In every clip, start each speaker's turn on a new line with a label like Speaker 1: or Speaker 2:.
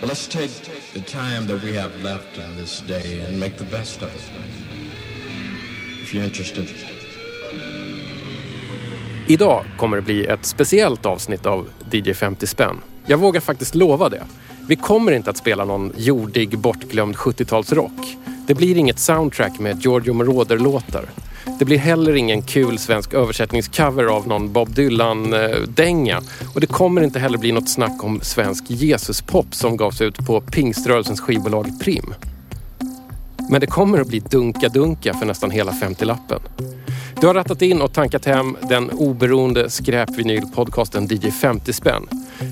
Speaker 1: Well, let's take the time that we have left on this day and make the best of it. If you're interested.
Speaker 2: Idag kommer det bli ett speciellt avsnitt av DJ 50 spänn. Jag vågar faktiskt lova det. Vi kommer inte att spela någon jordig, bortglömd 70-talsrock. Det blir inget soundtrack med Giorgio Moroder-låtar. Det blir heller ingen kul svensk översättningscover av någon Bob Dylan-dänga. Och det kommer inte heller bli något snack om svensk Jesuspop som gavs ut på pingströrelsens skivbolag Prim. Men det kommer att bli dunka-dunka för nästan hela 50-lappen. Du har rattat in och tankat hem den oberoende skräpvinylpodcasten DJ 50 spänn.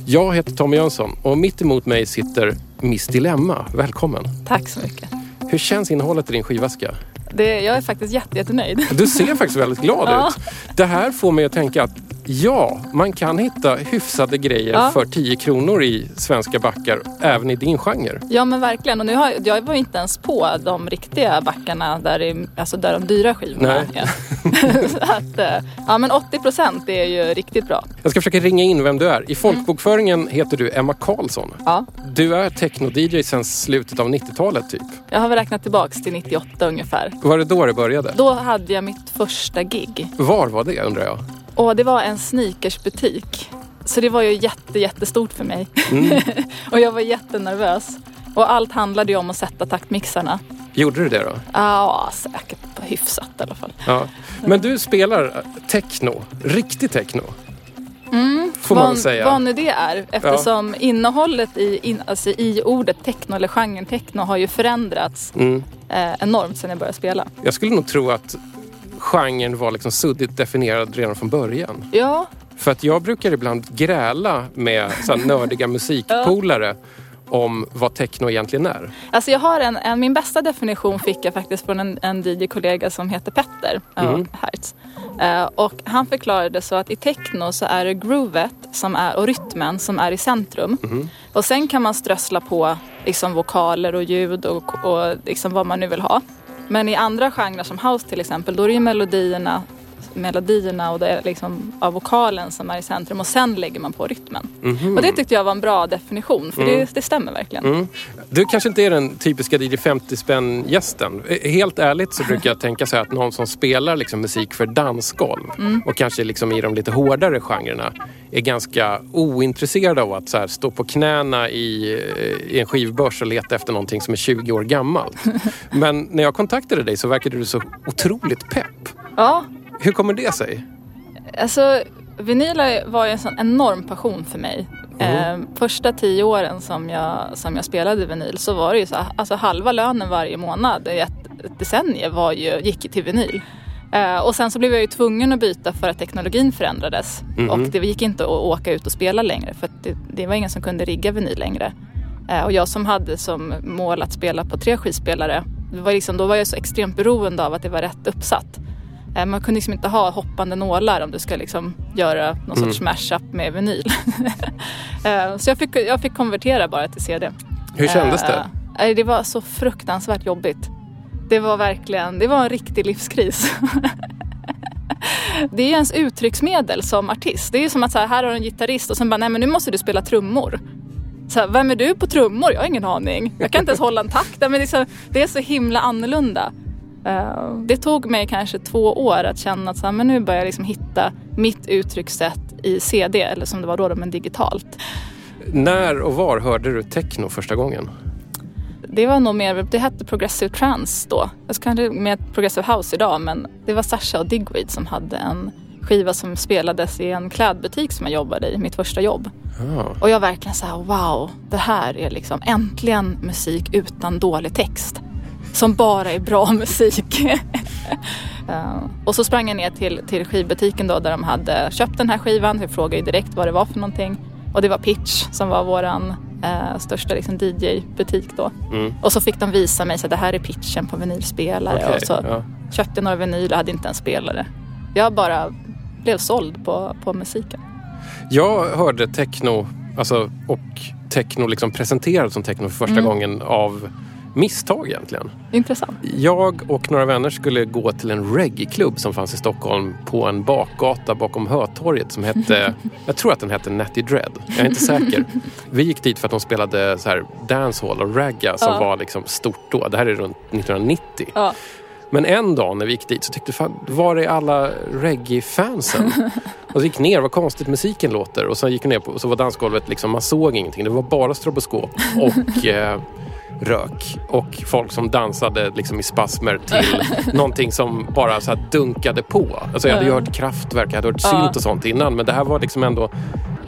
Speaker 2: Jag heter Tommy Jönsson och mitt emot mig sitter Miss Dilemma. Välkommen!
Speaker 3: Tack så mycket.
Speaker 2: Hur känns innehållet i din skivväska?
Speaker 3: Det, jag är faktiskt jätte, jättenöjd.
Speaker 2: Du ser faktiskt väldigt glad ut. Det här får mig att tänka att ja, man kan hitta hyfsade grejer
Speaker 3: Ja.
Speaker 2: för 10 kronor i svenska backar även i din genre.
Speaker 3: Ja men verkligen. Och nu har, jag var inte ens på de riktiga backarna där, i, alltså där de dyra skivorna
Speaker 2: Nej.
Speaker 3: är. Att, eh, ja men 80 procent är ju riktigt bra.
Speaker 2: Jag ska försöka ringa in vem du är. I folkbokföringen heter du Emma Karlsson.
Speaker 3: Ja.
Speaker 2: Du är techno-DJ sedan slutet av 90-talet typ.
Speaker 3: Jag har väl räknat tillbaks till 98 ungefär.
Speaker 2: Var det då det började?
Speaker 3: Då hade jag mitt första gig.
Speaker 2: Var var det undrar jag?
Speaker 3: Och det var en sneakersbutik. Så det var ju jätte, jättestort för mig.
Speaker 2: Mm.
Speaker 3: och jag var jättenervös. Och allt handlade ju om att sätta taktmixarna.
Speaker 2: Gjorde du det då?
Speaker 3: Ja, säkert hyfsat i alla fall.
Speaker 2: Ja. Men du spelar techno, riktig techno. Får man
Speaker 3: vad,
Speaker 2: väl säga.
Speaker 3: vad nu det är. Eftersom innehållet i, in, alltså i ordet techno eller genren techno har ju förändrats
Speaker 2: Mm.
Speaker 3: eh, enormt sedan jag började spela.
Speaker 2: Jag skulle nog tro att genren var liksom suddigt definierad redan från början.
Speaker 3: Ja,
Speaker 2: För att jag brukar ibland gräla med så nördiga musikpolare om vad techno egentligen är.
Speaker 3: alltså jag har en, en, min bästa definition fick jag faktiskt från en, en DJ-kollega som heter Petter
Speaker 2: Mm.
Speaker 3: Hertz. Eh, och han förklarade så att i techno så är det groovet som är, och rytmen som är i centrum.
Speaker 2: Mm.
Speaker 3: Och sen kan man strössla på liksom, vokaler och ljud och, och liksom, vad man nu vill ha. Men i andra genrer som house till exempel, då är det ju melodierna melodierna och det är liksom av vokalen som är i centrum och sen lägger man på rytmen. Och det tyckte jag var en bra definition för det, det stämmer verkligen.
Speaker 2: Mm. Du kanske inte är den typiska DJ 50 spänn gästen. Helt ärligt så brukar jag tänka så här att någon som spelar liksom musik för dansgolv och kanske liksom i de lite hårdare genrerna är ganska ointresserad av att här stå på knäna i, i en skivbörs och leta efter någonting som är 20 år gammalt. Men när jag kontaktade dig så verkade du så otroligt pepp.
Speaker 3: Ja,
Speaker 2: Hur kommer det sig?
Speaker 3: Alltså, vinyl var ju en sån enorm passion för mig. Eh, första tio åren som jag, som jag spelade vinyl så var det ju så alltså halva lönen varje månad i ett, ett decennium var ju, gick till vinyl. Eh, och sen så blev jag ju tvungen att byta för att teknologin förändrades. Och det gick inte att åka ut och spela längre för det, det var ingen som kunde rigga vinyl längre. Eh, och jag som hade som mål att spela på tre skivspelare, var liksom, då var jag så extremt beroende av att det var rätt uppsatt. Eh, Man kunde liksom inte ha hoppande nålar om du ska liksom göra någon sorts mashup med vinyl. Eh, så jag fick, jag fick konvertera bara till CD.
Speaker 2: Hur kändes det?
Speaker 3: Eh, Det var så fruktansvärt jobbigt. Det var verkligen, det var en riktig livskris. Det är ens uttrycksmedel som artist. Det är som att så här, här har du en gitarrist och sen bara, nej men nu måste du spela trummor. Så här, vem är du på trummor? Jag har ingen aning. Jag kan inte ens hålla en takt. Men det, är så, det är så himla annorlunda. Det tog mig kanske två år att känna att så här, men nu börjar jag liksom hitta mitt uttryckssätt i CD, eller som det var då, men digitalt.
Speaker 2: När och var hörde du techno första gången?
Speaker 3: Det var nog mer, det hette Progressive Trance då. Jag ska mer Progressive House idag, men det var Sasha och Digweed som hade en skiva som spelades i en klädbutik som jag jobbade i, mitt första jobb.
Speaker 2: Ah.
Speaker 3: Och jag verkligen så här, wow, det här är liksom äntligen musik utan dålig text. Som bara är bra musik. Eh, och så sprang jag ner till, till skivbutiken då där de hade köpt den här skivan. Jag frågade direkt vad det var för någonting. Och det var Pitch som var våran eh, största liksom, DJ-butik då.
Speaker 2: Mm.
Speaker 3: Och så fick de visa mig så det här är pitchen på vinylspelare.
Speaker 2: Okej,
Speaker 3: och så
Speaker 2: ja.
Speaker 3: köpte jag några vinyl och hade inte en spelare. Jag bara blev såld på, på musiken.
Speaker 2: Jag hörde techno, alltså, och techno liksom presenterad som techno för första
Speaker 3: Mm.
Speaker 2: gången av misstag egentligen.
Speaker 3: Intressant.
Speaker 2: Jag och några vänner skulle gå till en reggae-klubb som fanns i Stockholm på en bakgata bakom Hötorget som hette, jag tror att den hette Natty Dread. Jag är inte säker. Vi gick dit för att de spelade så här dancehall och ragga som
Speaker 3: Ja.
Speaker 2: var liksom stort då. Det här är runt 1990.
Speaker 3: Ja.
Speaker 2: Men en dag när vi gick dit så tyckte fan, var är alla reggae-fansen? och så gick ner, vad konstigt musiken låter. Och så gick vi ner på, och så var dansgolvet liksom, man såg ingenting. Det var bara stroboskop och eh, rök. Och folk som dansade liksom i spasmer till någonting som bara så dunkade på. Alltså jag hade ju hört kraftverk, jag hade hört synt och sånt innan. Men det här var liksom ändå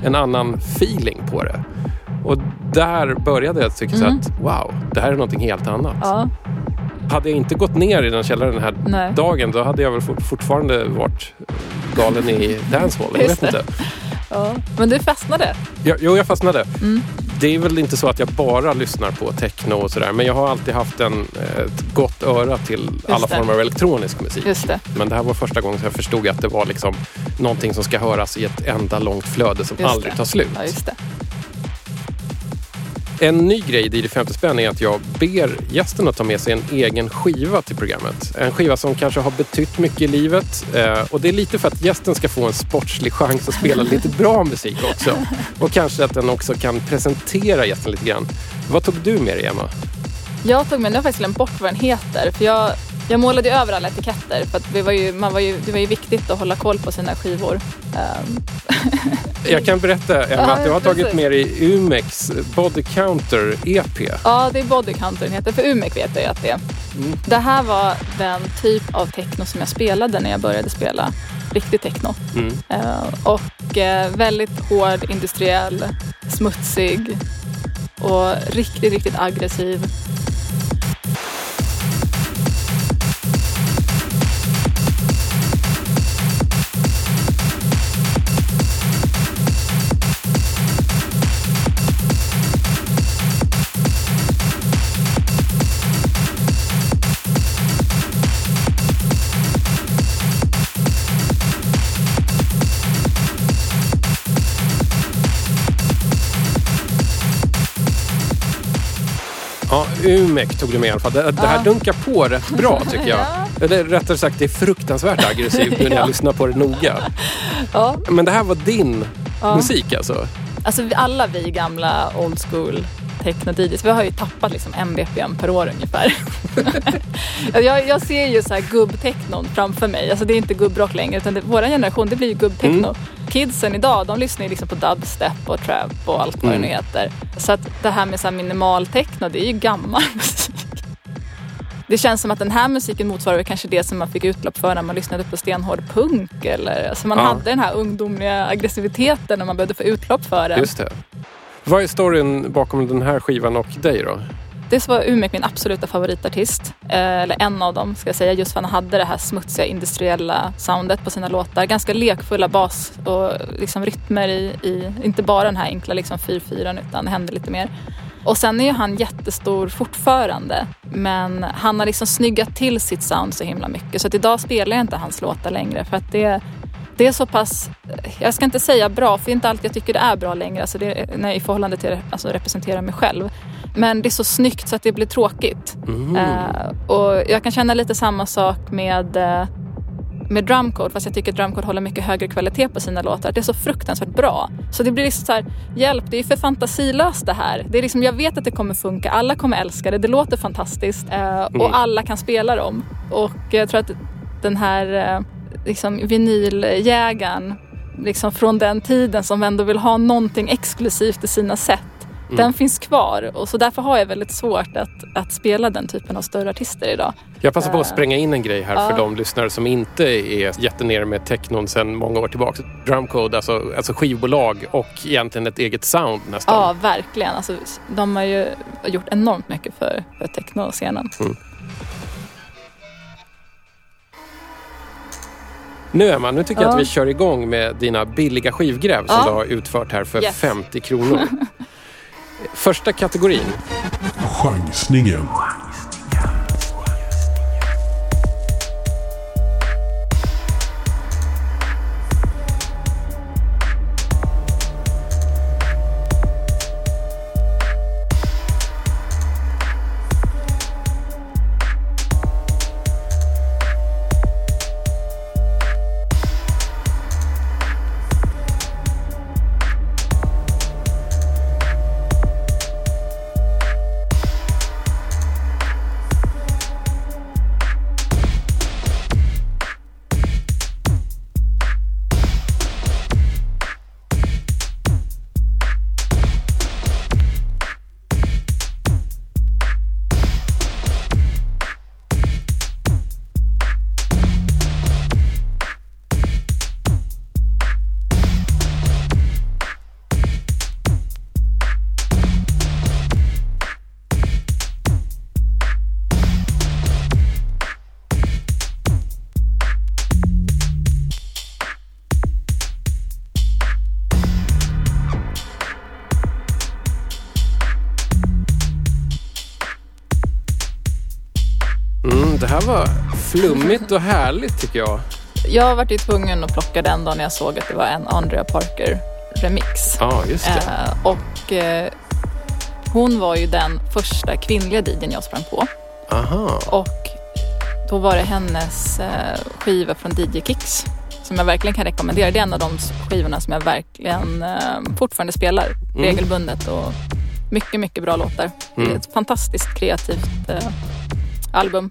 Speaker 2: en annan feeling på det. Och där började jag tycka så att wow, det här är någonting helt annat.
Speaker 3: Ja.
Speaker 2: Hade jag inte gått ner i den källaren den här
Speaker 3: Nej.
Speaker 2: dagen då hade jag väl fort- fortfarande varit galen i dancehall. Jag vet
Speaker 3: Just
Speaker 2: inte.
Speaker 3: Ja. Men du fastnade.
Speaker 2: Jag, jo, jag fastnade.
Speaker 3: Mm.
Speaker 2: Det är väl inte så att jag bara lyssnar på techno och sådär. Men jag har alltid haft en, ett gott öra till alla
Speaker 3: det.
Speaker 2: former av elektronisk musik.
Speaker 3: Just det.
Speaker 2: Men det här var första gången som jag förstod att det var liksom någonting som ska höras i ett enda långt flöde som
Speaker 3: Just
Speaker 2: aldrig
Speaker 3: det.
Speaker 2: tar slut.
Speaker 3: Ja, just.
Speaker 2: En ny grej i DJ 50 spänn är att jag ber gästen att ta med sig en egen skiva till programmet. En skiva som kanske har betytt mycket i livet. Eh, och det är lite för att gästen ska få en sportslig chans att spela lite bra musik också. Och kanske att den också kan presentera gästen lite grann. Vad tog du med dig, Emma?
Speaker 3: Jag tog med, nu har jag faktiskt glömt bort vad den heter. För jag, jag målade ju över alla etiketter för att det var, ju, man var ju, det var ju viktigt att hålla koll på sina skivor. Ehm,
Speaker 2: Jag kan berätta, Emma,
Speaker 3: Ja,
Speaker 2: att du har tagit
Speaker 3: precis.
Speaker 2: med dig Umex Body Counter EP.
Speaker 3: ja, det är Body Counter den heter. För Umek vet jag ju att det är. Det här var den typ av techno som jag spelade när jag började spela riktig techno.
Speaker 2: Mm.
Speaker 3: Eh, och eh, väldigt hård, industriell, smutsig och riktigt, riktigt aggressiv.
Speaker 2: Umek tog du med i alla fall. Det, det här dunkar på rätt bra tycker jag.
Speaker 3: Ja.
Speaker 2: Eller rättare sagt, det är fruktansvärt aggressivt nu när jag
Speaker 3: Ja.
Speaker 2: lyssnar på det noga.
Speaker 3: Ja,
Speaker 2: Men det här var din musik alltså?
Speaker 3: Alltså vi- alla vi gamla old school techno DJs, vi har ju tappat liksom en BPM per år ungefär. jag, jag ser ju så här gubbtechnon framför mig. Alltså det är inte gubbrock längre utan det, vår generation det blir ju gubbtechno. Kidsen idag de lyssnar ju liksom på dubstep och trap och allt vad det nu
Speaker 2: Mm.
Speaker 3: heter. Så att det här med så här minimal techno det är ju gammal musik. Det känns som att den här musiken motsvarar kanske det som man fick utlopp för när man lyssnade på stenhård punk. Eller, alltså man
Speaker 2: Ja.
Speaker 3: hade den här ungdomliga aggressiviteten och man behövde få utlopp för den.
Speaker 2: Just det. Vad är storyn bakom den här skivan och dig då?
Speaker 3: Dels var Umek min absoluta favoritartist. Eh, eller en av dem ska jag säga. Just för att han hade det här smutsiga industriella soundet på sina låtar. Ganska lekfulla bas och liksom rytmer i, i inte bara den här enkla liksom 4-4 utan det hände lite mer. Och sen är ju han jättestor fortfarande. Men han har liksom snyggat till sitt sound så himla mycket. Så att idag spelar jag inte hans låtar längre för att det det är så pass, jag ska inte säga bra, för det är inte alltid jag tycker det är bra längre, alltså det, när, i förhållande till att alltså, representera mig själv. Men det är så snyggt så att det blir tråkigt.
Speaker 2: Mm.
Speaker 3: Eh, och jag kan känna lite samma sak med, eh, med drumcode, fast jag tycker att drumcode håller mycket högre kvalitet på sina låtar. Det är så fruktansvärt bra. Så det blir liksom så här, hjälp, det är för fantasilöst det här. Det är liksom, jag vet att det kommer funka, alla kommer älska det, det låter fantastiskt eh, och alla kan spela dem. Och jag tror att den här eh, liksom vinyljägaren liksom från den tiden som ändå vill ha någonting exklusivt i sina set. Den finns kvar och så därför har jag väldigt svårt att, att spela den typen av större artister idag.
Speaker 2: Jag passar på att spränga in en grej här för
Speaker 3: Ja.
Speaker 2: de lyssnare som inte är jättenere med technon sedan många år tillbaka. Drumcode, alltså, alltså skivbolag och egentligen ett eget sound nästan.
Speaker 3: Ja, verkligen. Alltså, de har ju gjort enormt mycket för, för techno-scenen.
Speaker 2: Nu Emma, nu tycker jag
Speaker 3: Ja.
Speaker 2: att vi kör igång med dina billiga skivgräv som
Speaker 3: Ja.
Speaker 2: du har utfört här för
Speaker 3: Yes.
Speaker 2: 50 kronor. Första kategorin.
Speaker 4: Chansningen.
Speaker 2: Mm, det här var flummigt och härligt tycker jag.
Speaker 3: Jag var ju tvungen att plocka den dagen jag såg att det var en Andrea Parker remix.
Speaker 2: Ja, just det.
Speaker 3: Eh, och eh, hon var ju den första kvinnliga DJn jag sprang på.
Speaker 2: Aha.
Speaker 3: Och då var det hennes eh, skiva från DJ Kicks som jag verkligen kan rekommendera. Det är en av de skivorna som jag verkligen eh, fortfarande spelar
Speaker 2: Mm.
Speaker 3: regelbundet och mycket, mycket bra låtar. Det är
Speaker 2: Mm.
Speaker 3: ett fantastiskt kreativt eh, album.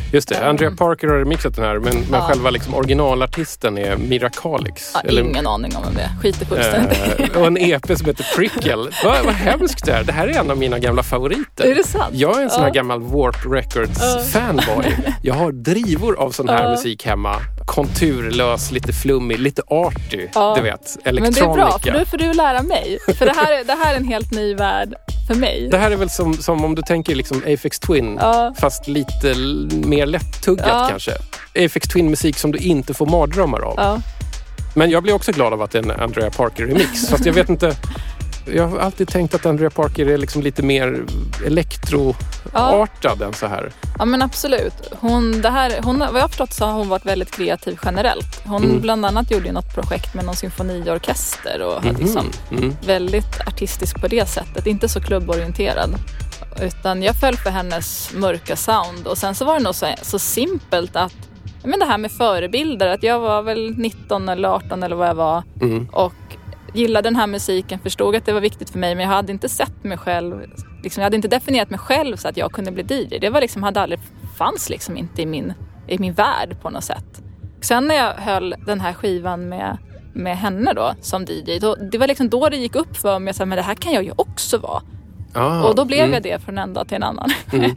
Speaker 2: Just det, Andrea Parker har remixat den här men, men
Speaker 3: Ja.
Speaker 2: själva liksom originalartisten är Mirakalix.
Speaker 3: Ja, ingen aning om vem det är. Skiter fullständigt
Speaker 2: Eh, och en EP som heter Prickle. Vad, vad hemskt det är. Det här är en av mina gamla favoriter.
Speaker 3: Är det sant?
Speaker 2: Jag är en sån här
Speaker 3: Ja.
Speaker 2: gammal Warp Records-fanboy. Jag har drivor av sån här musik hemma. Konturlös, lite flummig, lite arty.
Speaker 3: Ja.
Speaker 2: Du vet,
Speaker 3: Men det är
Speaker 2: elektronika.
Speaker 3: bra, för nu får du lära mig. För det här, är, det här är en helt ny värld för mig.
Speaker 2: Det här är väl som, som om du tänker liksom Aphex Twin,
Speaker 3: Ja.
Speaker 2: fast lite l- mer lättuggat
Speaker 3: Ja.
Speaker 2: kanske. Aphex Twin-musik som du inte får mardrömmar av.
Speaker 3: Ja.
Speaker 2: Men jag blir också glad av att det är en Andrea Parker-remix. Fast jag vet inte. Jag har alltid tänkt att Andrea Parker är liksom lite mer elektroartad än så här.
Speaker 3: Ja men absolut. Hon, det här, hon, vad jag har förstått så har hon varit väldigt kreativ generellt. Hon
Speaker 2: Mm.
Speaker 3: bland annat gjorde ju något projekt med någon symfoniorkester och mm. liksom
Speaker 2: Mm.
Speaker 3: väldigt artistisk på det sättet. Inte så klubborienterad. Utan jag föll för hennes mörka sound och sen så var det nog så, så simpelt att men det här med förebilder, att jag var väl 19 eller 18 eller vad jag var
Speaker 2: Mm.
Speaker 3: och gillade den här musiken, förstod att det var viktigt för mig men jag hade inte sett mig själv, liksom, jag hade inte definierat mig själv så att jag kunde bli DJ. Det var liksom, hade aldrig, fanns liksom inte i min, i min värld på något sätt. Sen när jag höll den här skivan med, med henne då som DJ, då, det var liksom då det gick upp för mig att det här kan jag ju också vara.
Speaker 2: Ah,
Speaker 3: och då blev
Speaker 2: mm.
Speaker 3: jag det från en dag till en annan.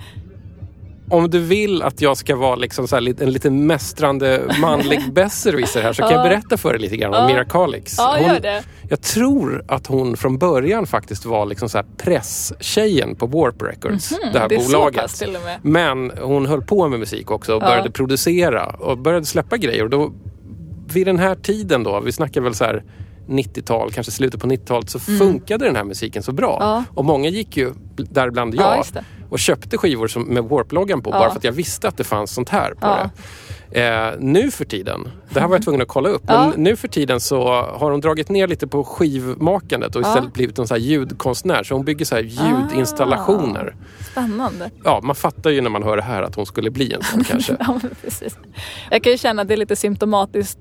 Speaker 2: Om du vill att jag ska vara liksom så här, en lite mästrande manlig besserwisser här så kan
Speaker 3: Ja.
Speaker 2: jag berätta för dig lite grann om
Speaker 3: Ja.
Speaker 2: Mirakalix.
Speaker 3: Ja,
Speaker 2: Hon-
Speaker 3: gör det.
Speaker 2: Jag tror att hon från början faktiskt var liksom så här presstjejen på Warp Records. det här
Speaker 3: Mhm, det är så
Speaker 2: bolaget.
Speaker 3: pass till och med.
Speaker 2: Men hon höll på med musik också och
Speaker 3: Ja.
Speaker 2: började producera och började släppa grejer. Och då, vid den här tiden då, vi snackar väl så här 90-tal, kanske slutet på 90-talet, så funkade den här musiken så bra.
Speaker 3: Mm. Ja.
Speaker 2: Och många gick ju, däribland
Speaker 3: Ja,
Speaker 2: jag,
Speaker 3: det.
Speaker 2: och köpte skivor som, med Warp-loggan på
Speaker 3: Ja.
Speaker 2: bara för att jag visste att det fanns sånt här på
Speaker 3: Ja.
Speaker 2: det. Eh, nu för tiden, det här var jag tvungen att kolla upp,
Speaker 3: Ja.
Speaker 2: men nu för tiden så har hon dragit ner lite på skivmakandet och
Speaker 3: Ja.
Speaker 2: istället blivit en så här ljudkonstnär. Så hon bygger så här ljudinstallationer.
Speaker 3: Spännande.
Speaker 2: Ja, man fattar ju när man hör det här att hon skulle bli en sån kanske.
Speaker 3: Ja, precis. Jag kan ju känna att det är lite symptomatiskt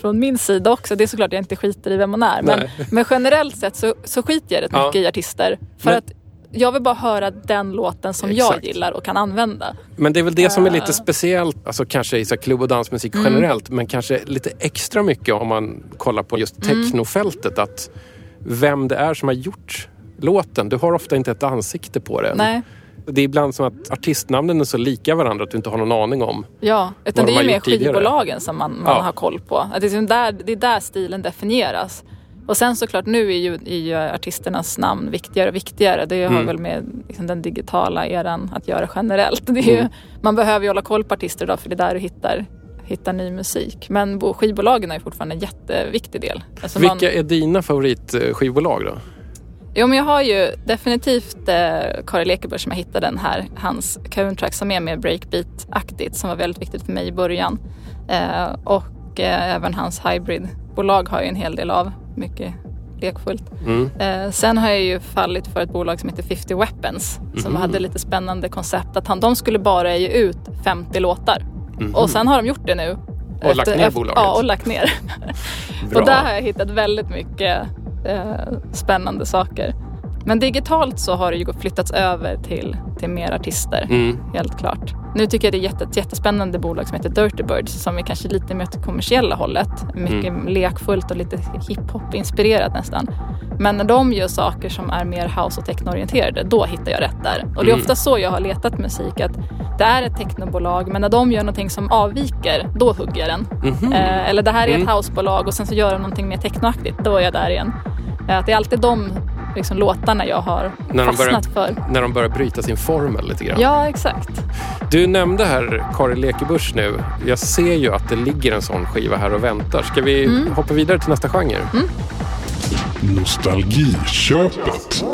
Speaker 3: från min sida också. Det är såklart jag inte skiter i vem man är. Men, men generellt sett så, så skiter jag rätt
Speaker 2: Ja.
Speaker 3: mycket i artister. För
Speaker 2: Men-
Speaker 3: att jag vill bara höra den låten som
Speaker 2: Exakt.
Speaker 3: jag gillar och kan använda.
Speaker 2: Men det är väl det som är lite
Speaker 3: Eh.
Speaker 2: speciellt, alltså kanske i så klubb och dansmusik
Speaker 3: Mm.
Speaker 2: generellt, men kanske lite extra mycket om man kollar på just
Speaker 3: Mm.
Speaker 2: technofältet. Att vem det är som har gjort låten. Du har ofta inte ett ansikte på den.
Speaker 3: Nej,
Speaker 2: Det är ibland som att artistnamnen är så lika varandra att du inte har någon aning om.
Speaker 3: ja. Utan det är ju mer
Speaker 2: tidigare.
Speaker 3: skivbolagen som man, man
Speaker 2: Ja.
Speaker 3: har koll på. Att det, är där, det är där stilen definieras. Och sen såklart nu är ju, är ju artisternas namn viktigare och viktigare. Det har
Speaker 2: Mm.
Speaker 3: väl med liksom, den digitala eran att göra generellt. Det är ju,
Speaker 2: Mm.
Speaker 3: Man behöver ju hålla koll på artister idag för det är där du hittar, hittar ny musik. Men bo- skivbolagen är fortfarande en jätteviktig del. Alltså
Speaker 2: Vilka är dina favoritskivbolag då?
Speaker 3: Jo men jag har ju definitivt eh, Kari Lekeberg som jag hittade den här. Hans counttrack som är mer breakbeat-aktigt som var väldigt viktigt för mig i början. Eh, och eh, även hans hybrid-bolag har jag en hel del av. Mycket lekfullt.
Speaker 2: Mm.
Speaker 3: Eh, sen har jag ju fallit för ett bolag som heter 50 Weapons som
Speaker 2: Mhm.
Speaker 3: hade lite spännande koncept att han, de skulle bara ge ut 50 låtar.
Speaker 2: Mhm.
Speaker 3: Och sen har de gjort det nu.
Speaker 2: Och lagt ner bolaget.
Speaker 3: Ja, och lagt ner. Och där har jag hittat väldigt mycket eh, spännande saker. Men digitalt så har det ju flyttats över till, till mer artister,
Speaker 2: Mm.
Speaker 3: helt klart. Nu tycker jag det är jätte, ett jättespännande bolag som heter Dirty Birds som är kanske lite mer åt det kommersiella hållet. Mycket
Speaker 2: Mm.
Speaker 3: lekfullt och lite hiphop-inspirerat nästan. Men när de gör saker som är mer house och technoorienterade, då hittar jag rätt där. Och det är
Speaker 2: Mm.
Speaker 3: ofta så jag har letat musik, att det är ett technobolag men när de gör någonting som avviker, då hugger jag den.
Speaker 2: Mhm.
Speaker 3: Eh, eller det här är
Speaker 2: Mm.
Speaker 3: ett housebolag och sen så gör de någonting mer technoaktigt, då är jag där igen. Eh, att det är alltid de liksom, låtarna jag har
Speaker 2: När de, börjar,
Speaker 3: fastnat för.
Speaker 2: när de börjar bryta sin formel lite grann.
Speaker 3: Ja, exakt.
Speaker 2: Du nämnde här Kari Lekebusch nu. Jag ser ju att det ligger en sån skiva här och väntar. Ska vi
Speaker 3: Mm.
Speaker 2: hoppa vidare till nästa genre?
Speaker 4: Nostalgiköpet.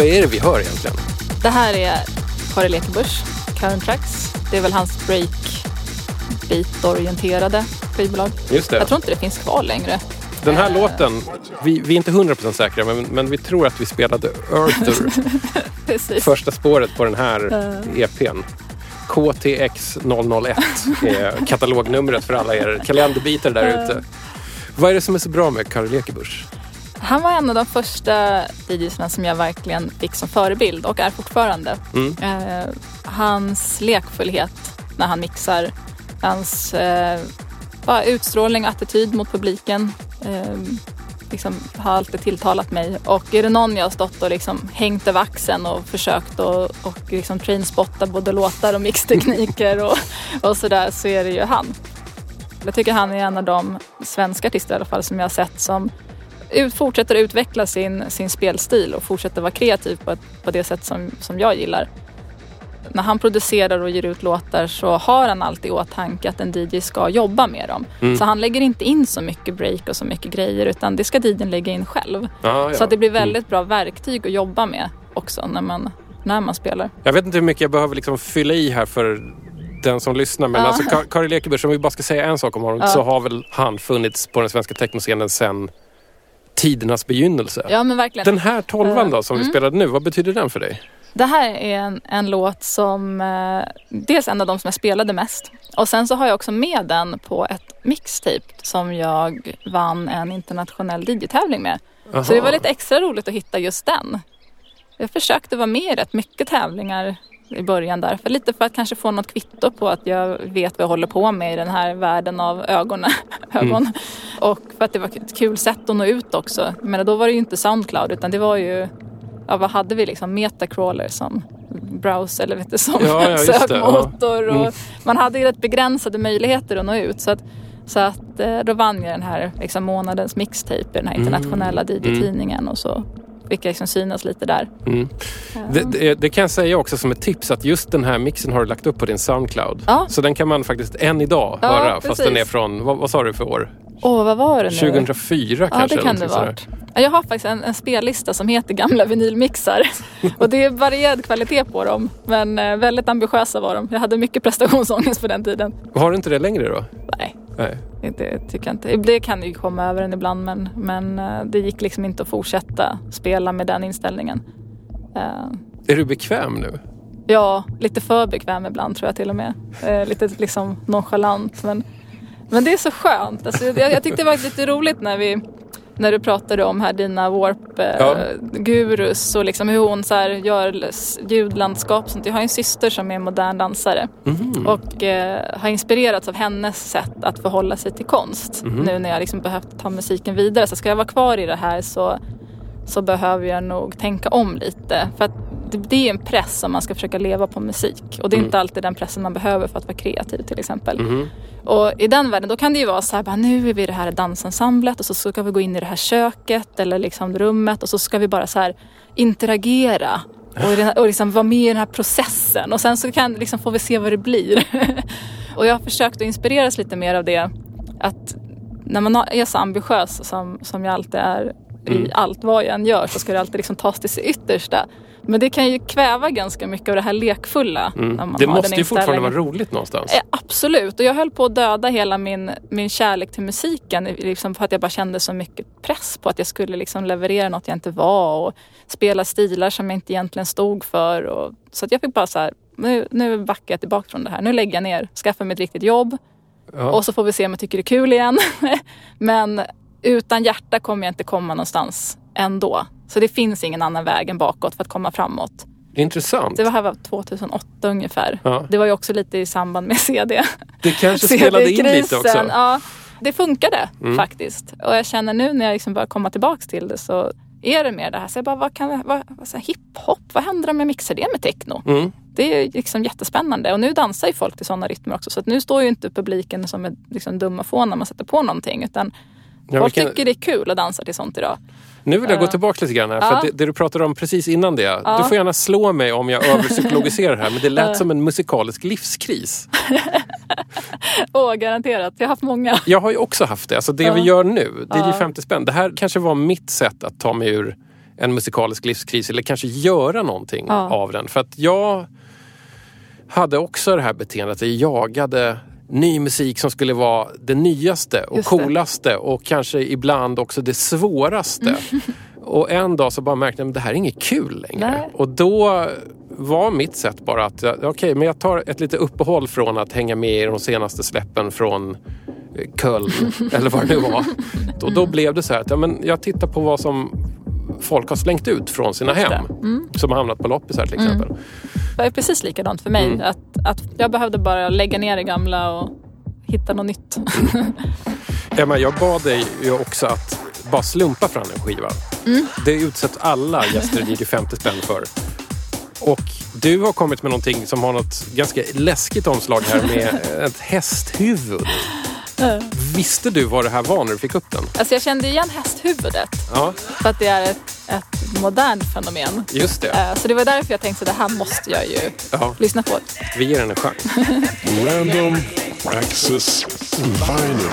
Speaker 2: Vad är det vi hör egentligen?
Speaker 3: Det här är Kari Lekebusch, Current Tracks. Det är väl hans break beat-orienterade skivbolag.
Speaker 2: Just det.
Speaker 3: Jag tror inte det finns kvar längre.
Speaker 2: Den här
Speaker 3: Eh,
Speaker 2: låten, vi, vi är inte 100% säkra men, men vi tror att vi spelade
Speaker 3: Precis.
Speaker 2: första spåret på den här EPn. KTX 001 är katalognumret för alla er kalenderbitar där ute. Vad är det som är så bra med Kari Lekebusch?
Speaker 3: Han var en av de första DJsarna som jag verkligen fick som förebild och är fortfarande.
Speaker 2: Mm.
Speaker 3: Eh, hans lekfullhet när han mixar, hans eh, utstrålning och attityd mot publiken eh, liksom, har alltid tilltalat mig. Och är det någon jag har stått och liksom hängt över axeln och försökt och, och liksom trainspotta både låtar och mixtekniker och, och sådär så är det ju han. Jag tycker han är en av de svenska artister i alla fall som jag har sett som ut, fortsätter utveckla sin, sin spelstil och fortsätter vara kreativ på, ett, på det sätt som, som jag gillar. När han producerar och ger ut låtar så har han alltid i åtanke att en DJ ska jobba med dem.
Speaker 2: Mm.
Speaker 3: Så han lägger inte in så mycket break och så mycket grejer utan det ska DJn lägga in själv.
Speaker 2: Ja, ja.
Speaker 3: Så att det blir väldigt bra verktyg att jobba med också när man, när man spelar.
Speaker 2: Jag vet inte hur mycket jag behöver liksom fylla i här för den som lyssnar. Men
Speaker 3: Ja.
Speaker 2: alltså Ka- Kari Lekebusch, om vi bara ska säga en sak om honom,
Speaker 3: Ja.
Speaker 2: så har väl han funnits på den svenska technoscenen sedan tidernas begynnelse.
Speaker 3: Ja men verkligen.
Speaker 2: Den här tolvan då som vi
Speaker 3: Mm.
Speaker 2: spelade nu, vad betyder den för dig?
Speaker 3: Det här är en, en låt som eh, dels en av de som jag spelade mest och sen så har jag också med den på ett mixtape som jag vann en internationell DJ-tävling med. Så det var lite extra roligt att hitta just den. Jag försökte vara med i rätt mycket tävlingar i början där. För lite för att kanske få något kvitto på att jag vet vad jag håller på med i den här världen av ögon. ögon. Och för att det var ett kul sätt att nå ut också. Menar, då var det ju inte Soundcloud utan det var ju, ja vad hade vi liksom, Metacrawler som browser eller vet du, som
Speaker 2: Ja, ja, ja.
Speaker 3: sökmotor. Och
Speaker 2: Mm.
Speaker 3: Man hade ju rätt begränsade möjligheter att nå ut. Så att, så att eh, då vann jag den här liksom, månadens mixtape i den här internationella DJ-tidningen och så jag liksom synas lite där.
Speaker 2: Mm. Det, det, det kan jag säga också som ett tips att just den här mixen har du lagt upp på din Soundcloud.
Speaker 3: Ja.
Speaker 2: Så den kan man faktiskt än idag
Speaker 3: Ja,
Speaker 2: höra fast
Speaker 3: precis.
Speaker 2: den är från, vad, vad sa du för år?
Speaker 3: Åh, vad var det nu?
Speaker 2: 2004
Speaker 3: Ja,
Speaker 2: kanske?
Speaker 3: det kan det
Speaker 2: sådär.
Speaker 3: Ja, Jag har faktiskt en, en spellista som heter Gamla vinylmixar. Och det är varierad kvalitet på dem. Men eh, väldigt ambitiösa var de. Jag hade mycket prestationsångest på den tiden.
Speaker 2: Har du inte det längre då?
Speaker 3: Nej,
Speaker 2: Nej.
Speaker 3: det tycker jag inte. Det kan ju komma över en ibland men, men eh, det gick liksom inte att fortsätta spela med den inställningen. Eh,
Speaker 2: Är du bekväm nu?
Speaker 3: Ja, lite för bekväm ibland tror jag till och med. Lite liksom nonchalant. Men, men det är så skönt. Alltså, jag, jag tyckte det var lite roligt när vi när du pratade om här dina
Speaker 2: Ja.
Speaker 3: warp-gurus och liksom hur hon så gör ljudlandskap sånt. Jag har en syster som är modern dansare
Speaker 2: Mhm.
Speaker 3: och eh, har inspirerats av hennes sätt att förhålla sig till konst.
Speaker 2: Mhm.
Speaker 3: Nu när jag liksom behövt ta musiken vidare. Så ska jag vara kvar i det här så, så behöver jag nog tänka om lite. För att det, är en press om man ska försöka leva på musik. Och det är
Speaker 2: Mm.
Speaker 3: inte alltid den pressen man behöver för att vara kreativ till exempel.
Speaker 2: Mhm.
Speaker 3: Och i den världen då kan det ju vara så här, bara, nu är vi i det här dansensemblet och så ska vi gå in i det här köket eller liksom rummet och så ska vi bara så här interagera och, den här- och liksom vara med i den här processen och sen så kan, liksom, får vi se vad det blir. och jag har försökt att inspireras lite mer av det att när man är så ambitiös som, som jag alltid är i
Speaker 2: Mm.
Speaker 3: allt vad jag än gör så ska det alltid liksom tas till sitt yttersta. Men det kan ju kväva ganska mycket av det här lekfulla. när man
Speaker 2: Mm. Det måste ju fortfarande vara roligt någonstans.
Speaker 3: Eh, Absolut, och jag höll på att döda hela min, min kärlek till musiken liksom för att jag bara kände så mycket press på att jag skulle liksom leverera något jag inte var och spela stilar som jag inte egentligen stod för. Och, så att jag fick bara så här, nu, nu backar jag tillbaka från det här. Nu lägger jag ner, skaffar mig ett riktigt jobb
Speaker 2: Ja.
Speaker 3: och så får vi se om jag tycker det är kul igen. Men utan hjärta kommer jag inte komma någonstans ändå. Så det finns ingen annan väg än bakåt för att komma framåt.
Speaker 2: Intressant.
Speaker 3: Det var här var 2008 ungefär.
Speaker 2: Ja.
Speaker 3: Det var ju också lite i samband med CD.
Speaker 2: Det kanske spelade in lite också. Mm.
Speaker 3: Ja, det funkade faktiskt. Och jag känner nu när jag liksom börjar komma tillbaks till det så är det mer det här. Så jag bara, vad kan, vad, vad, så här, hiphop, vad händer om jag mixar det med techno?
Speaker 2: Mm.
Speaker 3: Det är liksom jättespännande. Och nu dansar ju folk till sådana rytmer också. Så att nu står ju inte publiken som ett liksom, dumma fån när man sätter på någonting. Utan
Speaker 2: Ja,
Speaker 3: folk
Speaker 2: kan-
Speaker 3: tycker det är kul att dansa till sånt idag.
Speaker 2: Nu vill jag gå tillbaka lite grann här. För det, det du pratade om precis innan det. Du får gärna slå mig om jag överpsykologiserar här. Men det lät som en musikalisk livskris.
Speaker 3: Åh, garanterat. Jag har haft många.
Speaker 2: Jag har ju också haft det. Alltså det vi gör nu, det är ju 50 spänn. Det här kanske var mitt sätt att ta mig ur en musikalisk livskris. Eller kanske göra någonting av den. För att jag hade också det här beteendet. att Jag jagade ny musik som skulle vara det nyaste och
Speaker 3: Just det.
Speaker 2: coolaste och kanske ibland också det svåraste. Och en dag så bara märkte jag att det här är inget kul längre.
Speaker 3: Nej.
Speaker 2: Och då var mitt sätt bara att, okej, men jag tar ett lite uppehåll från att hänga med i de senaste släppen från eh, Köln eller vad det nu var. Och då blev det så här att ja, men jag tittar på vad som folk har slängt ut från sina hem. Som har hamnat på loppisar till exempel.
Speaker 3: Det är precis likadant för mig.
Speaker 2: Mm.
Speaker 3: Att, att jag behövde bara lägga ner det gamla och hitta något nytt.
Speaker 2: Emma, jag bad dig ju också att bara slumpa fram en skiva.
Speaker 3: Mm.
Speaker 2: Det utsätts alla gäster i 50 spänn för. Och du har kommit med någonting som har något ganska läskigt omslag här med ett hästhuvud. Visste du vad det här var när du fick upp den?
Speaker 3: Alltså jag kände igen hästhuvudet.
Speaker 2: Ja,
Speaker 3: För att det är ett, ett modernt fenomen.
Speaker 2: just det.
Speaker 3: Eh, Så det var därför jag tänkte att det här måste jag ju
Speaker 2: Ja,
Speaker 3: lyssna på.
Speaker 2: vi ger den en chans.
Speaker 4: Random Access Vinyl.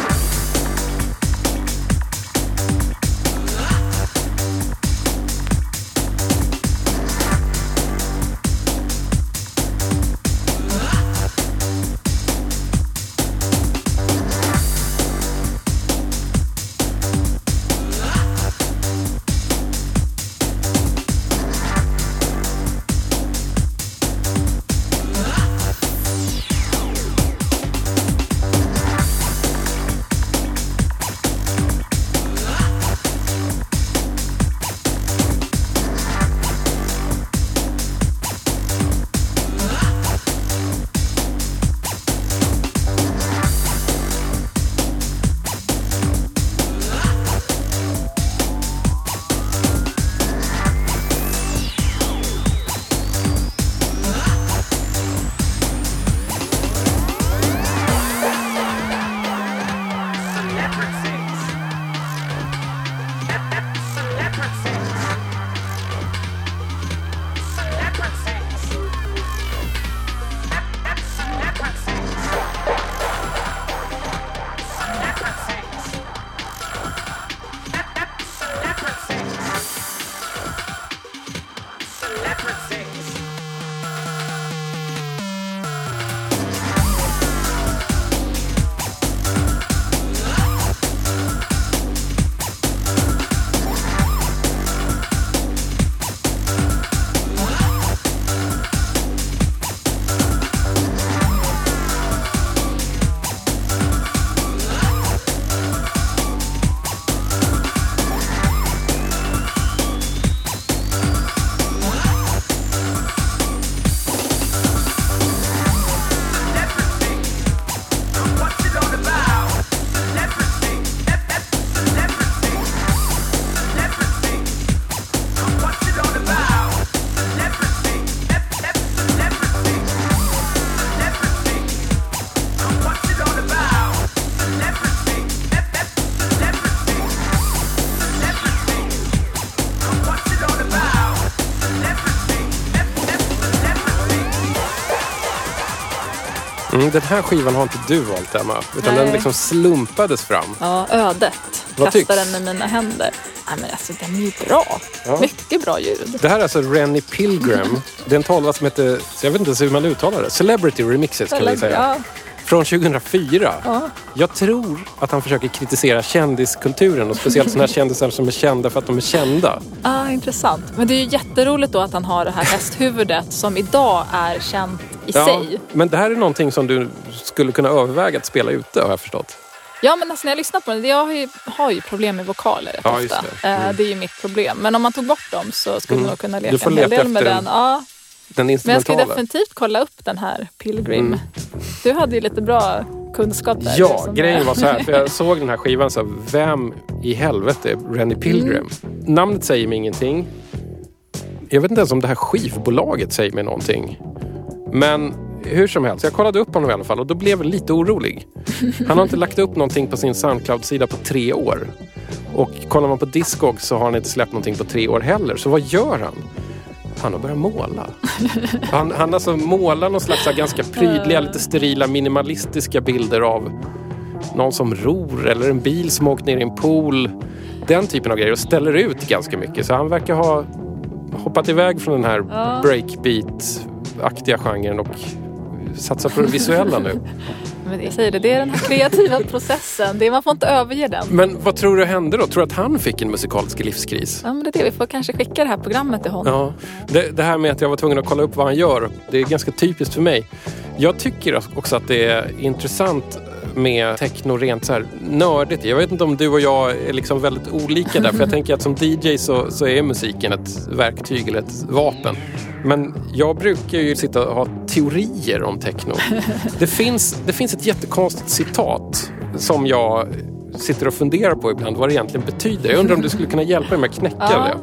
Speaker 2: Mm, den här skivan har inte du valt Emma. Utan
Speaker 3: Nej.
Speaker 2: den liksom slumpades fram.
Speaker 3: Ja, ödet.
Speaker 2: Vad tycks?
Speaker 3: den med mina händer. Nej, men alltså den är ju bra.
Speaker 2: Ja.
Speaker 3: Mycket bra ljud.
Speaker 2: Det här är alltså Rennie Pilgrim. Det är en tolva som heter, jag vet inte ens hur man uttalar det, Celebrity Remixes kan vi säga.
Speaker 3: Ja,
Speaker 2: Från 2004.
Speaker 3: ja.
Speaker 2: Jag tror att han försöker kritisera kändiskulturen och speciellt sådana här kändisar som är kända för att de är kända.
Speaker 3: Ah, intressant. Men det är ju jätteroligt då att han har det här hästhuvudet som idag är känt i sig.
Speaker 2: men det här är någonting som du skulle kunna överväga att spela ute har jag förstått.
Speaker 3: Ja men alltså när jag lyssnar på den, jag har ju, har ju problem med vokaler rätt
Speaker 2: Ja,
Speaker 3: ofta.
Speaker 2: det. Mm.
Speaker 3: Eh, det är ju mitt problem. Men om man tog bort dem så skulle man nog kunna leka en hel del med den. Ja,
Speaker 2: Den
Speaker 3: men jag ska
Speaker 2: instrumentala.
Speaker 3: definitivt kolla upp den här Pilgrim.
Speaker 2: Mm.
Speaker 3: Du hade ju lite bra kunskap där.
Speaker 2: Ja,
Speaker 3: som
Speaker 2: grejen var så här, för jag såg den här skivan så här, vem i helvete är Rennie Pilgrim? Namnet säger mig ingenting. Jag vet inte ens om det här skivbolaget säger mig någonting. Men hur som helst, jag kollade upp honom i alla fall och då blev jag lite orolig. Han har inte lagt upp någonting på sin Soundcloud-sida på tre år. Och kollar man på Discog så har han inte släppt någonting på tre år heller. Så vad gör han? Han har börjat måla. Han, han alltså målar någon slags ganska prydliga, lite sterila, minimalistiska bilder av någon som ror eller en bil som åkt ner i en pool. Den typen av grejer och ställer ut ganska mycket. Så han verkar ha hoppat iväg från den här
Speaker 3: Ja.
Speaker 2: breakbeat-aktiga genren och satsar på det visuella nu.
Speaker 3: Men jag säger det, det är den här kreativa processen. Det man får inte överge den.
Speaker 2: Men vad tror du hände då? Tror du att han fick en musikalisk livskris?
Speaker 3: Ja, men det är det. Vi får kanske skicka det här programmet till honom.
Speaker 2: Ja, det, det här med att jag var tvungen att kolla upp vad han gör, det är ganska typiskt för mig. Jag tycker också att det är intressant med techno rent så här nördigt. Jag vet inte om du och jag är liksom väldigt olika där, för jag tänker att som DJ så, så är musiken ett verktyg eller ett vapen. Men jag brukar ju sitta och ha teorier om techno. Det finns, det finns ett jättekonstigt citat som jag sitter och funderar på ibland vad det egentligen betyder. Jag undrar om du skulle kunna hjälpa mig med att knäcka
Speaker 3: Ja.
Speaker 2: det.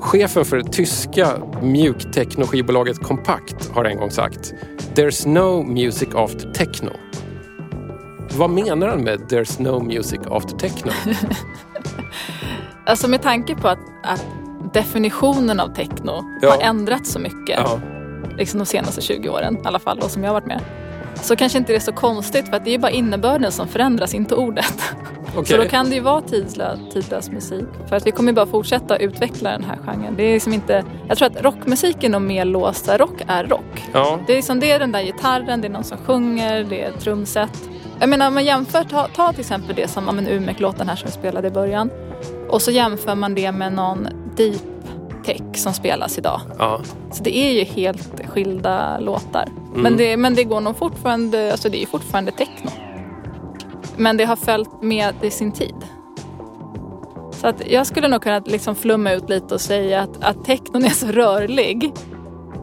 Speaker 2: Chefen för det tyska mjuktechno-skivbolaget Kompakt har en gång sagt There's no music after techno. Vad menar han med There's no music after techno?
Speaker 3: Alltså med tanke på att, att definitionen av techno
Speaker 2: Ja.
Speaker 3: har ändrats så mycket
Speaker 2: Ja,
Speaker 3: liksom de senaste 20 åren i alla fall, och som jag har varit med. Så kanske inte det är så konstigt för att det är bara innebörden som förändras, inte ordet.
Speaker 2: okej.
Speaker 3: Så då kan det ju vara tidslös, tidlös musik. För att vi kommer ju bara fortsätta utveckla den här genren. Det är liksom inte, jag tror att rockmusik är mer låst. Rock är rock.
Speaker 2: Ja,
Speaker 3: Det är, liksom, det är den där gitarren, det är någon som sjunger, det är trumset. Jag menar om man jämför, ta, ta till exempel det som ja, men Umeå-låten här som vi spelade i början. Och så jämför man det med någon deep tech som spelas idag.
Speaker 2: ja.
Speaker 3: Så det är ju helt skilda låtar. Men, det, men det går nog fortfarande, alltså det är ju fortfarande techno. Men det har följt med i sin tid. Så att jag skulle nog kunna liksom flumma ut lite och säga att, att technon är så rörlig.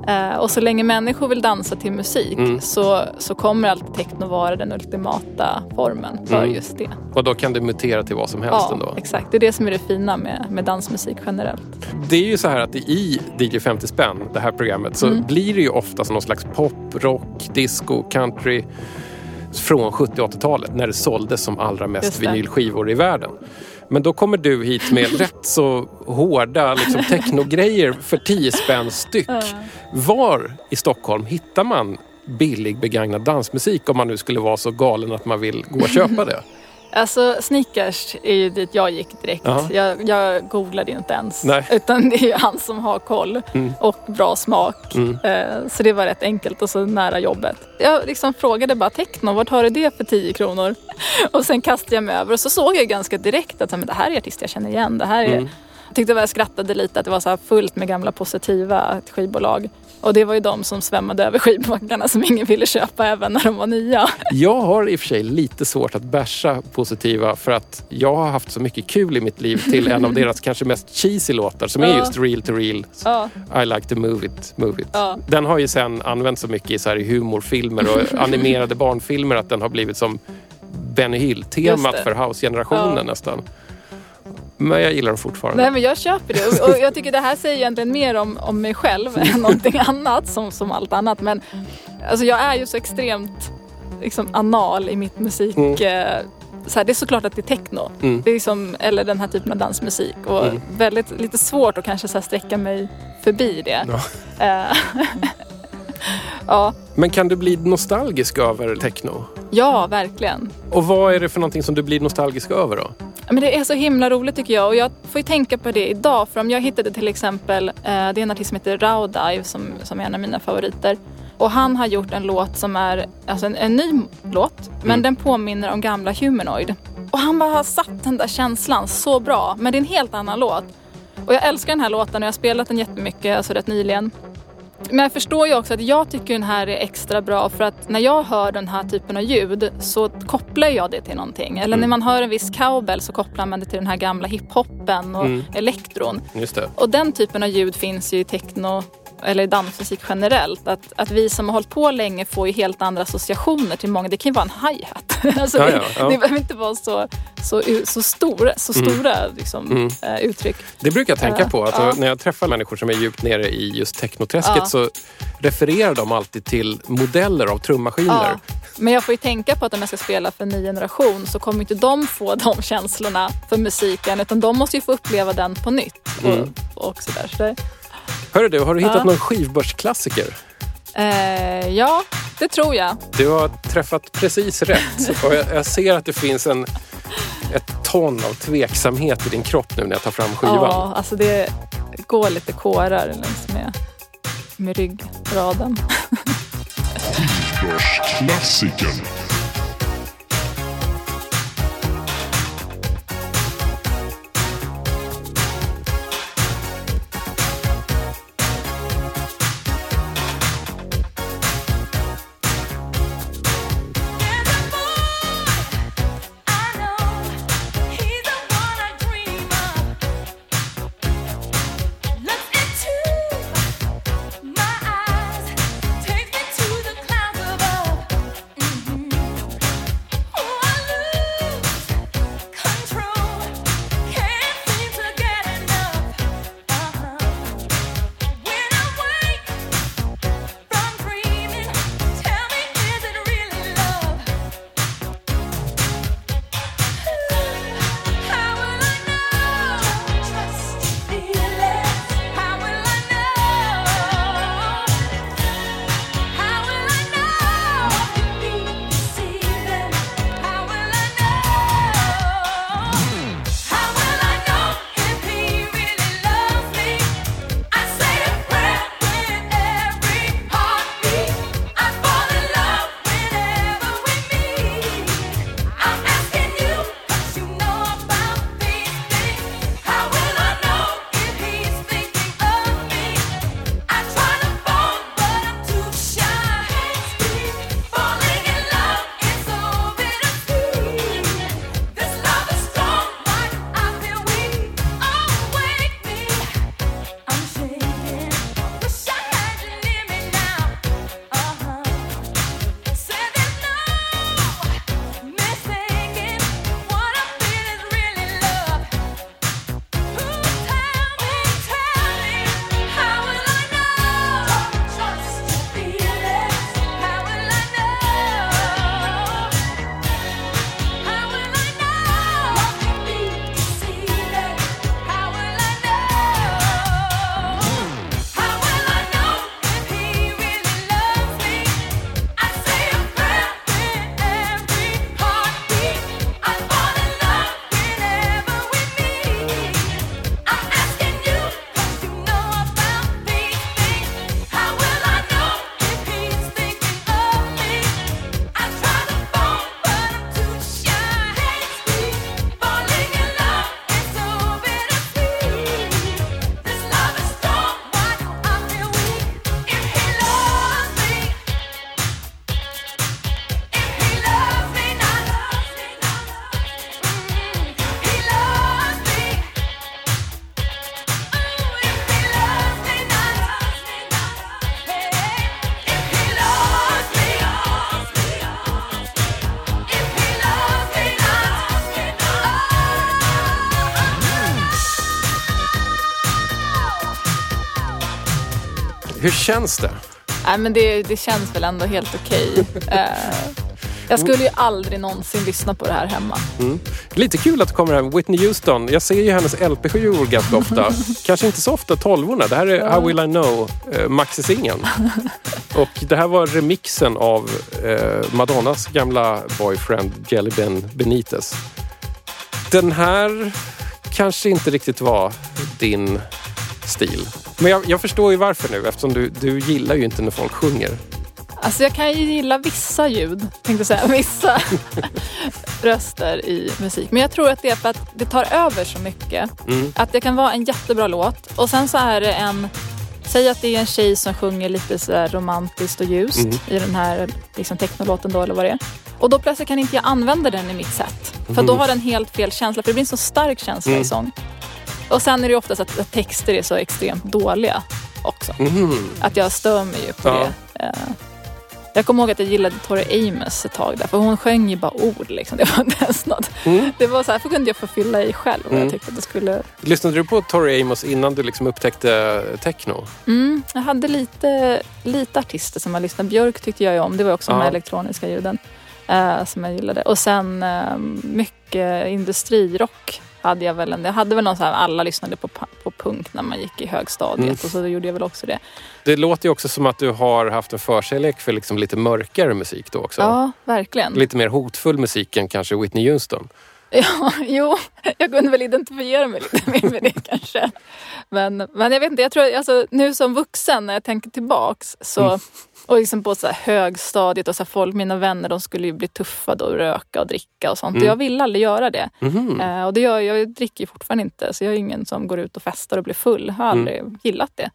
Speaker 3: Eh, och så länge människor vill dansa till musik så, så kommer alltid techno vara den ultimata formen för
Speaker 2: Mm.
Speaker 3: just det.
Speaker 2: Och då kan det mutera till vad som helst
Speaker 3: Ja,
Speaker 2: ändå.
Speaker 3: exakt. Det är det som är det fina med, med dansmusik generellt.
Speaker 2: Det är ju så här att i DJ 50 spänn, det här programmet, så blir det ju ofta som någon slags pop, rock, disco, country från 70 och 80-talet när det såldes som allra mest vinylskivor i världen. Men då kommer du hit med rätt så hårda liksom, technogrejer för 10 spänn styck. Var i Stockholm hittar man billig begagnad dansmusik om man nu skulle vara så galen att man vill gå och köpa det?
Speaker 3: Alltså sneakers är ju dit jag gick direkt.
Speaker 2: Ja.
Speaker 3: Jag, jag googlade ju inte ens.
Speaker 2: Nej.
Speaker 3: Utan det är ju han som har koll och bra smak. Eh, Så det var rätt enkelt och så nära jobbet. Jag liksom frågade bara techno, vart har du det för 10 kronor? Och sen kastade jag mig över och så såg jag ganska direkt att men det här är artister jag känner igen. Det här är... Jag tyckte jag skrattade lite att det var så här fullt med gamla positiva skivbolag. Och det var ju de som svämmade över skivbackarna som ingen ville köpa även när de var nya.
Speaker 2: Jag har i och för sig lite svårt att bärsa positiva för att jag har haft så mycket kul i mitt liv till en av deras kanske mest cheesy låtar som är
Speaker 3: Ja.
Speaker 2: just Real to Real.
Speaker 3: Ja.
Speaker 2: I like to move it, move it.
Speaker 3: Ja.
Speaker 2: Den har ju sen använts så mycket i, så här, humorfilmer och animerade barnfilmer att den har blivit som Benny Hill-temat för house-generationen nästan. Men jag gillar den fortfarande.
Speaker 3: Nej men jag köper det och, och jag tycker det här säger egentligen mer om, om mig själv än någonting annat som, som allt annat. Men alltså jag är ju så extremt liksom, anal i mitt musik. Eh, så här, det är såklart att det är techno.
Speaker 2: Mm.
Speaker 3: Det är liksom, eller den här typen av dansmusik. Och väldigt lite svårt att kanske så här, sträcka mig förbi det. Eh, ja,
Speaker 2: Men kan du bli nostalgisk över techno?
Speaker 3: ja, verkligen.
Speaker 2: Och vad är det för någonting som du blir nostalgisk över då?
Speaker 3: Men det är så himla roligt tycker jag och jag får ju tänka på det idag för om jag hittade till exempel, eh, det är en artist som heter Raudive som, som är en av mina favoriter. Och han har gjort en låt som är alltså en, en ny låt men den påminner om gamla Humanoid. Och han bara har satt den där känslan så bra men det är en helt annan låt. Och jag älskar den här låten och jag har spelat den jättemycket, alltså rätt nyligen. Men jag förstår ju också att jag tycker den här är extra bra för att när jag hör den här typen av ljud så kopplar jag det till någonting. Eller när man hör en viss cowbell så kopplar man det till den här gamla hiphopen och elektron.
Speaker 2: Just det.
Speaker 3: Och den typen av ljud finns ju i techno eller dansmusik generellt. Att, att vi som har hållit på länge får ju helt andra associationer till många. Det kan ju vara en hi-hat. alltså
Speaker 2: Ja,
Speaker 3: det,
Speaker 2: ja, ja.
Speaker 3: det behöver inte vara så, så, så stora, så stora liksom, eh, uttryck.
Speaker 2: Det brukar jag tänka
Speaker 3: Ja,
Speaker 2: på. Alltså,
Speaker 3: ja.
Speaker 2: När jag träffar människor som är djupt nere i just technoträsket så refererar de alltid till modeller av trummaskiner.
Speaker 3: Men jag får ju tänka på att om jag ska spela för en ny generation så kommer inte de få de känslorna för musiken utan de måste ju få uppleva den på nytt.
Speaker 2: Mm.
Speaker 3: Och, och sådär. Så det,
Speaker 2: Hörru du, har du hittat
Speaker 3: Ja.
Speaker 2: någon skivbörsklassiker?
Speaker 3: eh, ja, det tror jag.
Speaker 2: Du har träffat precis rätt. Och jag, jag ser att det finns en, ett ton av tveksamhet i din kropp nu när jag tar fram skivan.
Speaker 3: Ja, alltså det går lite kårar längs med, med ryggraden.
Speaker 4: Börsklassikern.
Speaker 2: Känns det?
Speaker 3: Nej, men det, det känns väl ändå helt okej. Eh, jag skulle ju aldrig någonsin lyssna på det här hemma.
Speaker 2: Lite kul att det kommer hem Whitney Houston. Jag ser ju hennes LP-skivor ganska ofta. Kanske inte så ofta tolvorna. Det här är How Will I Know, eh, maxi-singeln. Och det här var remixen av eh, Madonnas gamla boyfriend Jelly Ben Benitez. Den här kanske inte riktigt var din stil. Men jag, jag förstår ju varför nu eftersom du, du gillar ju inte när folk sjunger.
Speaker 3: Alltså jag kan ju gilla vissa ljud, tänkte jag säga, vissa röster i musik. Men jag tror att det är för att det tar över så mycket. Att det kan vara en jättebra låt och sen så är det en Säg att det är en tjej som sjunger lite så här romantiskt och ljust i den här liksom technolåten då eller vad det är. Och då plötsligt kan inte jag använda den i mitt sätt. För då har den helt fel känsla, för det blir en så stark känsla i sång. Och sen är det oftast att, att texter är så extremt dåliga också. Att jag stör mig ju på
Speaker 2: Ja.
Speaker 3: det. Eh, Jag kommer ihåg att jag gillade Tori Amos ett tag där, för hon sjöng ju bara ord. Liksom. Det var inte ens något. Det var så här, för kunde jag få fylla i själv vad jag tyckte att det skulle...
Speaker 2: Lyssnade du på Tori Amos innan du liksom upptäckte techno?
Speaker 3: Mm, jag hade lite, lite artister som jag lyssnade. Björk tyckte jag ju om. Det var också de här
Speaker 2: Ja.
Speaker 3: elektroniska ljuden eh, som jag gillade. Och sen eh, mycket industrirock hade jag väl. En, jag hade väl någon så här, alla lyssnade på, på punk när man gick i högstadiet
Speaker 2: Mm.
Speaker 3: och så gjorde jag väl också det.
Speaker 2: Det låter ju också som att du har haft en förkärlek för liksom lite mörkare musik då också.
Speaker 3: Ja, verkligen.
Speaker 2: Lite mer hotfull musik än kanske Whitney Houston.
Speaker 3: Ja, jo, jag kunde väl identifiera mig lite mer med det kanske. Men, men jag vet inte, jag tror alltså, nu som vuxen när jag tänker tillbaks så och liksom på så här högstadiet och så folk, mina vänner de skulle ju bli tuffa då och röka och dricka och sånt. Och jag ville aldrig göra det. Eh, och det gör, jag dricker ju fortfarande inte så jag är ingen som går ut och festar och blir full. Jag har aldrig gillat det.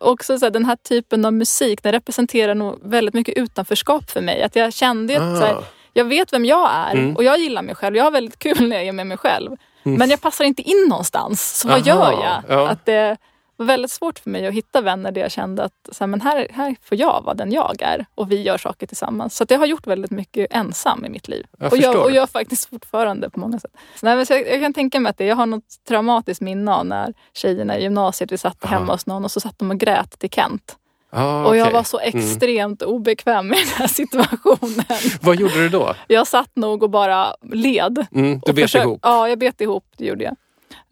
Speaker 3: Också så här, den här typen av musik den representerar nog väldigt mycket utanförskap för mig. Att jag kände att här,
Speaker 2: Ah.
Speaker 3: jag vet vem jag är och jag gillar mig själv. Jag har väldigt kul när jag är med mig själv. Men jag passar inte in någonstans. Så vad
Speaker 2: Mm. Aha,
Speaker 3: gör jag?
Speaker 2: ja.
Speaker 3: Att det var väldigt svårt för mig att hitta vänner där jag kände att så här, men här, här får jag vara den jag är och vi gör saker tillsammans. Så jag har gjort väldigt mycket ensam i mitt liv.
Speaker 2: Jag
Speaker 3: och, jag, och jag faktiskt fortfarande på många sätt. Så, nej, men jag, jag kan tänka mig att det, jag har något traumatiskt minne av när tjejerna i gymnasiet, vi satt hemma hos någon och så satt de och grät till Kent.
Speaker 2: Ah,
Speaker 3: Och jag
Speaker 2: okej.
Speaker 3: var så extremt obekväm med den här situationen.
Speaker 2: Vad gjorde du då?
Speaker 3: Jag satt nog och bara led.
Speaker 2: Mm, du bet ihop?
Speaker 3: Ja, jag bet ihop. Det gjorde jag.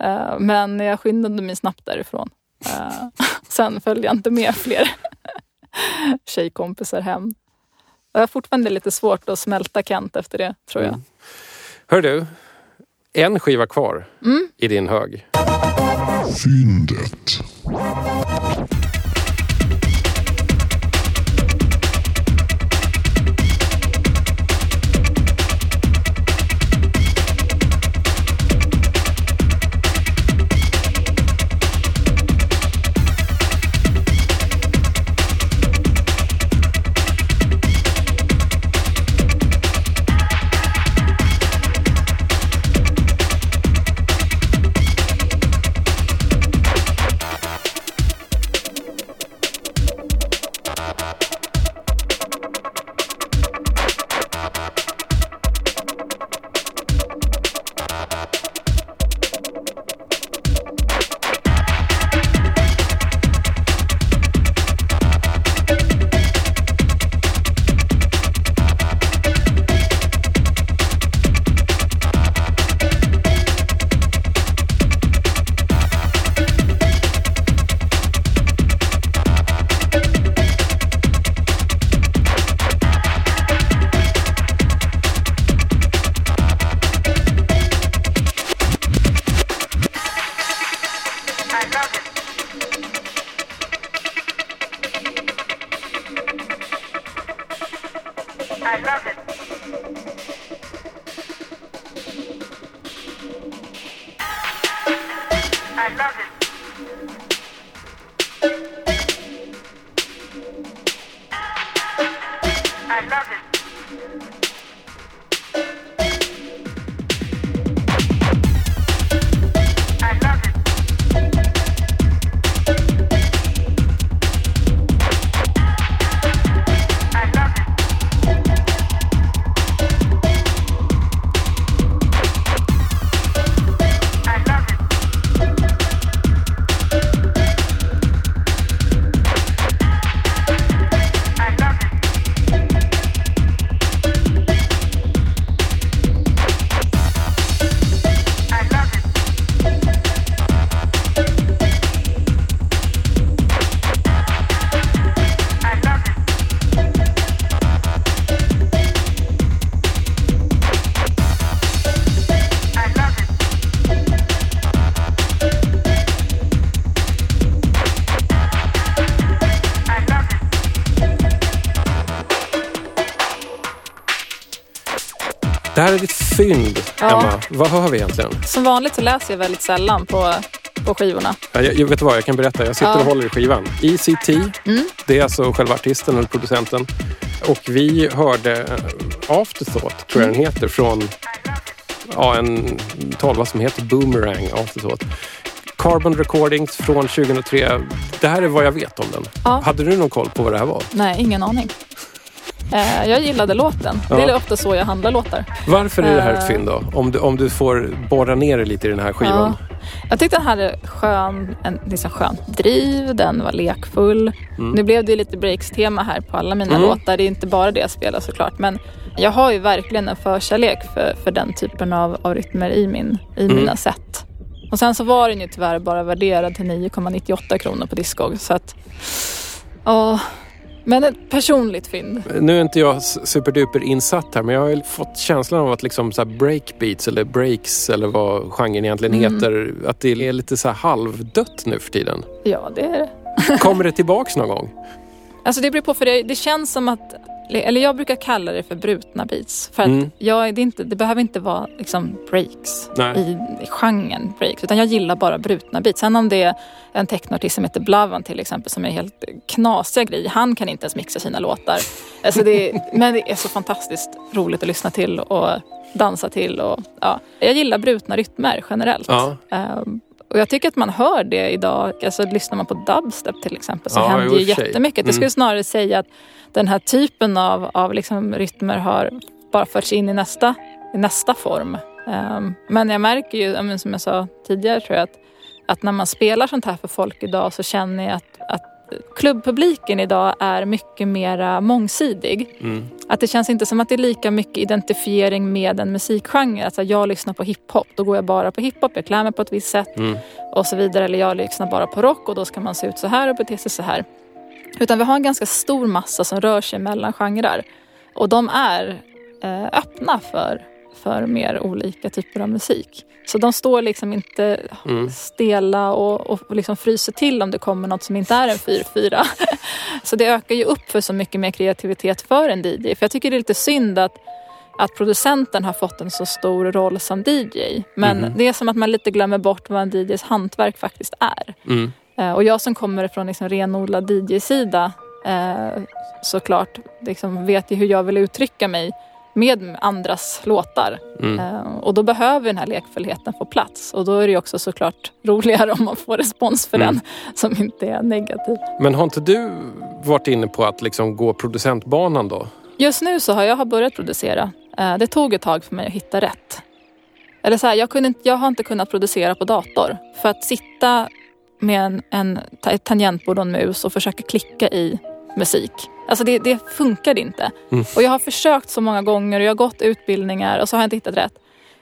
Speaker 3: Eh, men jag skyndade mig snabbt därifrån. Eh, sen följde jag inte med fler tjejkompisar hem. Jag har fortfarande lite svårt att smälta Kent efter det, tror jag.
Speaker 2: Hör du, en skiva kvar
Speaker 3: Mm.
Speaker 2: i din hög.
Speaker 4: Fyndet.
Speaker 2: Emma. Vad hör vi egentligen?
Speaker 3: Som vanligt så läser jag väldigt sällan på, på skivorna.
Speaker 2: Ja, Jag, jag vet vad, jag kan berätta. Jag sitter
Speaker 3: Ja.
Speaker 2: och håller i skivan. ECT,
Speaker 3: Mm.
Speaker 2: det är alltså själva artisten eller producenten. Och vi hörde eh, Afterthought, tror jag den heter, från ja, en tolva som heter Boomerang Afterthought. Carbon Recordings från 2003. Det här är vad jag vet om den.
Speaker 3: Ja.
Speaker 2: Hade du någon koll på vad det här var?
Speaker 3: Nej, ingen aning. Eh, jag gillade låten. Det
Speaker 2: Ja.
Speaker 3: är ofta så jag handlar låtar.
Speaker 2: Varför är det här ett
Speaker 3: Eh.
Speaker 2: fynd då? Om du, om du får borra ner dig lite i den här skivan.
Speaker 3: Ja. Jag tyckte den hade skön, en liksom skön driv, den var lekfull. Nu blev det lite breaks-tema här på alla mina
Speaker 2: Mm.
Speaker 3: låtar. Det är inte bara det jag spelar såklart. Men jag har ju verkligen en förkärlek för, för den typen av, av rytmer i, min, i
Speaker 2: Mm.
Speaker 3: mina set. Och sen så var den ju tyvärr bara värderad till 9,98 kronor på Discog. Så att, ja, men ett personligt fynd.
Speaker 2: Nu är inte jag superduper insatt här men jag har ju fått känslan av att liksom så breakbeats eller breaks eller vad genren egentligen
Speaker 3: Mm.
Speaker 2: heter, att det är lite så här halvdött nu för tiden.
Speaker 3: Ja, det är det.
Speaker 2: Kommer det tillbaks någon gång?
Speaker 3: Alltså det beror på, för det, det känns som att, eller jag brukar kalla det för brutna beats. För att
Speaker 2: Mm.
Speaker 3: jag, det, inte, det behöver inte vara liksom breaks
Speaker 2: Nej.
Speaker 3: i, i genren breaks. Utan jag gillar bara brutna beats. Sen om det är en technoartist som heter Blavan till exempel som är helt knasiga grejer. Han kan inte ens mixa sina låtar. Alltså det, men det är så fantastiskt roligt att lyssna till och dansa till. Och, ja. Jag gillar brutna rytmer generellt.
Speaker 2: Ja.
Speaker 3: Ehm, och jag tycker att man hör det idag. Alltså, lyssnar man på dubstep till exempel så
Speaker 2: Ja,
Speaker 3: händer ju jättemycket. Jag
Speaker 2: Mm.
Speaker 3: skulle snarare säga att den här typen av, av liksom rytmer har bara förts in i nästa, i nästa form. Ehm, men jag märker ju, som jag sa tidigare tror jag, att, att när man spelar sånt här för folk idag så känner jag att klubbpubliken idag är mycket mera mångsidig.
Speaker 2: Mm.
Speaker 3: Att det känns inte som att det är lika mycket identifiering med en musikgenre. Alltså jag lyssnar på hiphop, då går jag bara på hiphop, jag klär mig på ett visst sätt
Speaker 2: Mm.
Speaker 3: och så vidare. Eller jag lyssnar bara på rock och då ska man se ut så här och bete sig så här. Utan vi har en ganska stor massa som rör sig mellan genrer. Och de är eh, öppna för, för mer olika typer av musik. Så de står liksom inte
Speaker 2: Mm.
Speaker 3: stela och, och liksom fryser till om det kommer något som inte är en 4-4. Så det ökar ju upp för så mycket mer kreativitet för en DJ. För jag tycker det är lite synd att, att producenten har fått en så stor roll som DJ. Men
Speaker 2: Mhm.
Speaker 3: det är som att man lite glömmer bort vad en DJs hantverk faktiskt är.
Speaker 2: Mm.
Speaker 3: Eh, Och jag som kommer från liksom renodlad DJ-sida eh, såklart liksom vet ju hur jag vill uttrycka mig med andras låtar.
Speaker 2: Mm.
Speaker 3: Eh, Och då behöver den här lekfullheten få plats. Och då är det också såklart roligare om man får respons för
Speaker 2: Mm.
Speaker 3: den som inte är negativ.
Speaker 2: Men har inte du varit inne på att liksom gå producentbanan då?
Speaker 3: Just nu så har jag börjat producera. Eh, Det tog ett tag för mig att hitta rätt. Eller så här, jag, kunde inte, jag har inte kunnat producera på dator. För att sitta med en, en, ett tangentbord och en mus och försöka klicka i musik. Alltså det, det funkar inte.
Speaker 2: Mm.
Speaker 3: Och jag har försökt så många gånger och jag har gått utbildningar och så har jag inte hittat rätt.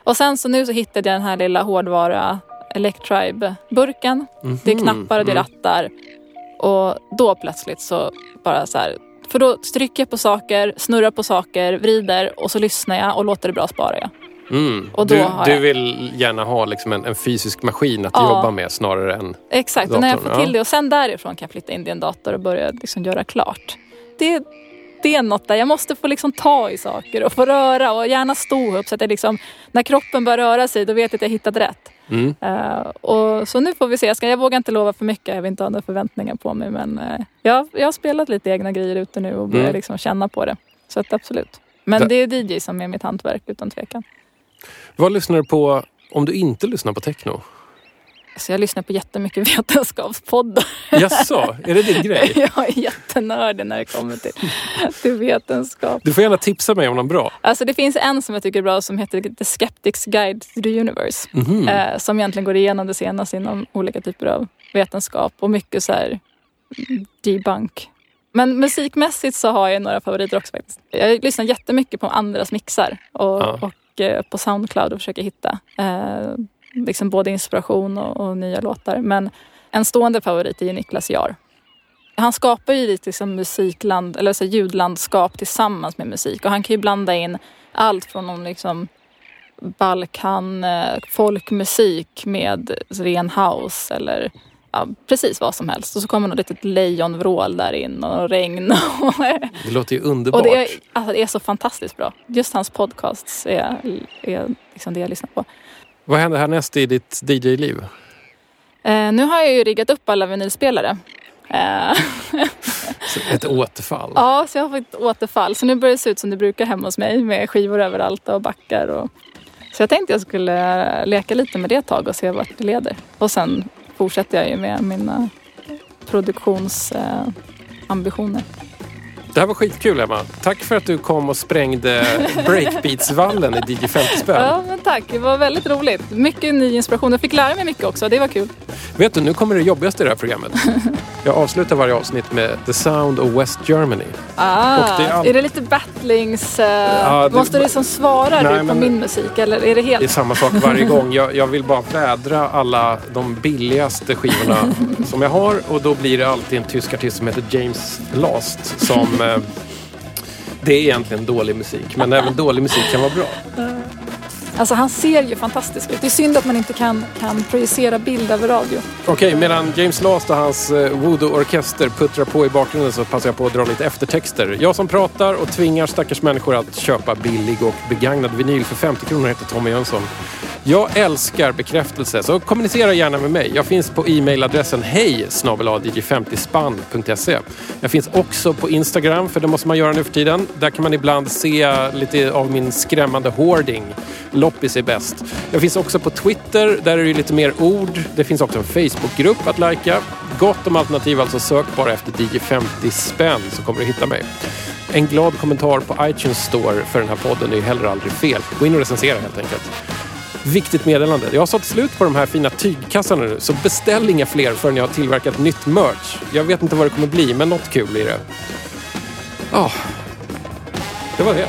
Speaker 3: Och sen så nu så hittade jag den här lilla hårdvara Electribe-burken. Det är
Speaker 2: Mhm.
Speaker 3: knappar och det är
Speaker 2: Mm.
Speaker 3: rattar. Och då plötsligt så bara så här. För då trycker jag på saker, snurrar på saker, vrider och så lyssnar jag och låter det bra sparar jag.
Speaker 2: Mm.
Speaker 3: Och då
Speaker 2: du, du
Speaker 3: jag-
Speaker 2: vill gärna ha liksom en, en fysisk maskin att
Speaker 3: Ja.
Speaker 2: jobba med snarare än...
Speaker 3: Exakt, och när jag får till det och sen därifrån kan jag flytta in i en dator och börja liksom göra klart. Det, det är något där, jag måste få liksom ta i saker och få röra och gärna stå upp så att jag liksom, när kroppen börjar röra sig då vet jag att jag hittat rätt.
Speaker 2: Mm.
Speaker 3: Eh, och, så nu får vi se, jag, ska, jag vågar inte lova för mycket, jag vill inte ha några förväntningar på mig men eh, jag, jag har spelat lite egna grejer ute nu och börjar
Speaker 2: Mm.
Speaker 3: liksom känna på det. Så att absolut. Men det är DJ som är mitt hantverk utan tvekan.
Speaker 2: Vad lyssnar du på om du inte lyssnar på techno?
Speaker 3: Så jag lyssnar på jättemycket vetenskapspoddar.
Speaker 2: Jaså, är det din grej?
Speaker 3: Jag är jättenördig när det kommer till, till vetenskap.
Speaker 2: Du får gärna tipsa mig om någon bra.
Speaker 3: Alltså det finns en som jag tycker är bra som heter The Skeptics Guide to the Universe.
Speaker 2: Mhm.
Speaker 3: Eh, som egentligen går igenom det senaste inom olika typer av vetenskap och mycket så här mm, debunk. Men musikmässigt så har jag några favoriter också faktiskt. Jag lyssnar jättemycket på andras mixar och,
Speaker 2: Ja.
Speaker 3: och på Soundcloud och försöker hitta eh, liksom både inspiration och, och nya låtar. Men en stående favorit är ju Niklas Jahr. Han skapar ju lite liksom musikland, eller så ljudlandskap tillsammans med musik och han kan ju blanda in allt från någon liksom Balkan-folkmusik eh, med ren house eller ja, precis vad som helst. Och så kommer något litet lejonvrål där in och regn. Och,
Speaker 2: Det låter ju underbart.
Speaker 3: och det, är, alltså, det är så fantastiskt bra. Just hans podcasts är, är liksom det jag lyssnar på.
Speaker 2: Vad händer härnäst i ditt DJ-liv?
Speaker 3: Eh, nu har jag ju riggat upp alla vinylspelare. Eh,
Speaker 2: Ett återfall.
Speaker 3: ja, så jag har fått återfall. Så nu börjar det se ut som det brukar hemma hos mig med skivor överallt och backar. Och... Så jag tänkte jag skulle leka lite med det ett tag och se vart det leder. Och sen fortsätter jag ju med mina produktionsambitioner.
Speaker 2: Det här var skitkul Emma. Tack för att du kom och sprängde breakbeats-vallen i DJ 50 spänn.
Speaker 3: Ja, men tack. Det var väldigt roligt. Mycket ny inspiration. Jag fick lära mig mycket också. Det var kul.
Speaker 2: Vet du, nu kommer det jobbigaste i det här programmet. Jag avslutar varje avsnitt med The Sound of West Germany.
Speaker 3: Ah,
Speaker 2: det är all-
Speaker 3: är det lite battlings... eh,
Speaker 2: Ja, det-
Speaker 3: måste du liksom svara
Speaker 2: Nej,
Speaker 3: du på
Speaker 2: men-
Speaker 3: min musik eller är det
Speaker 2: Det är
Speaker 3: helt...
Speaker 2: samma sak varje gång. Jag, jag vill bara vädra alla de billigaste skivorna som jag har och då blir det alltid en tysk artist som heter James Last som... Eh, det är egentligen dålig musik, men även dålig musik kan vara bra.
Speaker 3: Alltså han ser ju fantastisk ut. Det är synd att man inte kan, kan projicera bild över radio.
Speaker 2: Okej, medan James Last och hans eh, voodoo-orkester puttrar på i bakgrunden så passar jag på att dra lite eftertexter. Jag som pratar och tvingar stackars människor att köpa billig och begagnad vinyl för 50 kronor heter Tommy Jönsson. Jag älskar bekräftelse, så kommunicera gärna med mig. Jag finns på e-mailadressen hej 50 spanse Jag finns också på Instagram, för det måste man göra nu för tiden. Där kan man ibland se lite av min skrämmande hoarding. Loppis är bäst. Jag finns också på Twitter, där är det lite mer ord. Det finns också en Facebookgrupp att lajka. Gott om alternativ, alltså sök bara efter DJ50 spänn så kommer du hitta mig. En glad kommentar på iTunes Store för den här podden är ju heller aldrig fel. Gå in och recensera helt enkelt. Viktigt meddelande. Jag har sålt slut på de här fina tygkassarna nu, så beställ inga fler förrän jag har tillverkat nytt merch. Jag vet inte vad det kommer bli, men något kul blir det. Ja, det var det.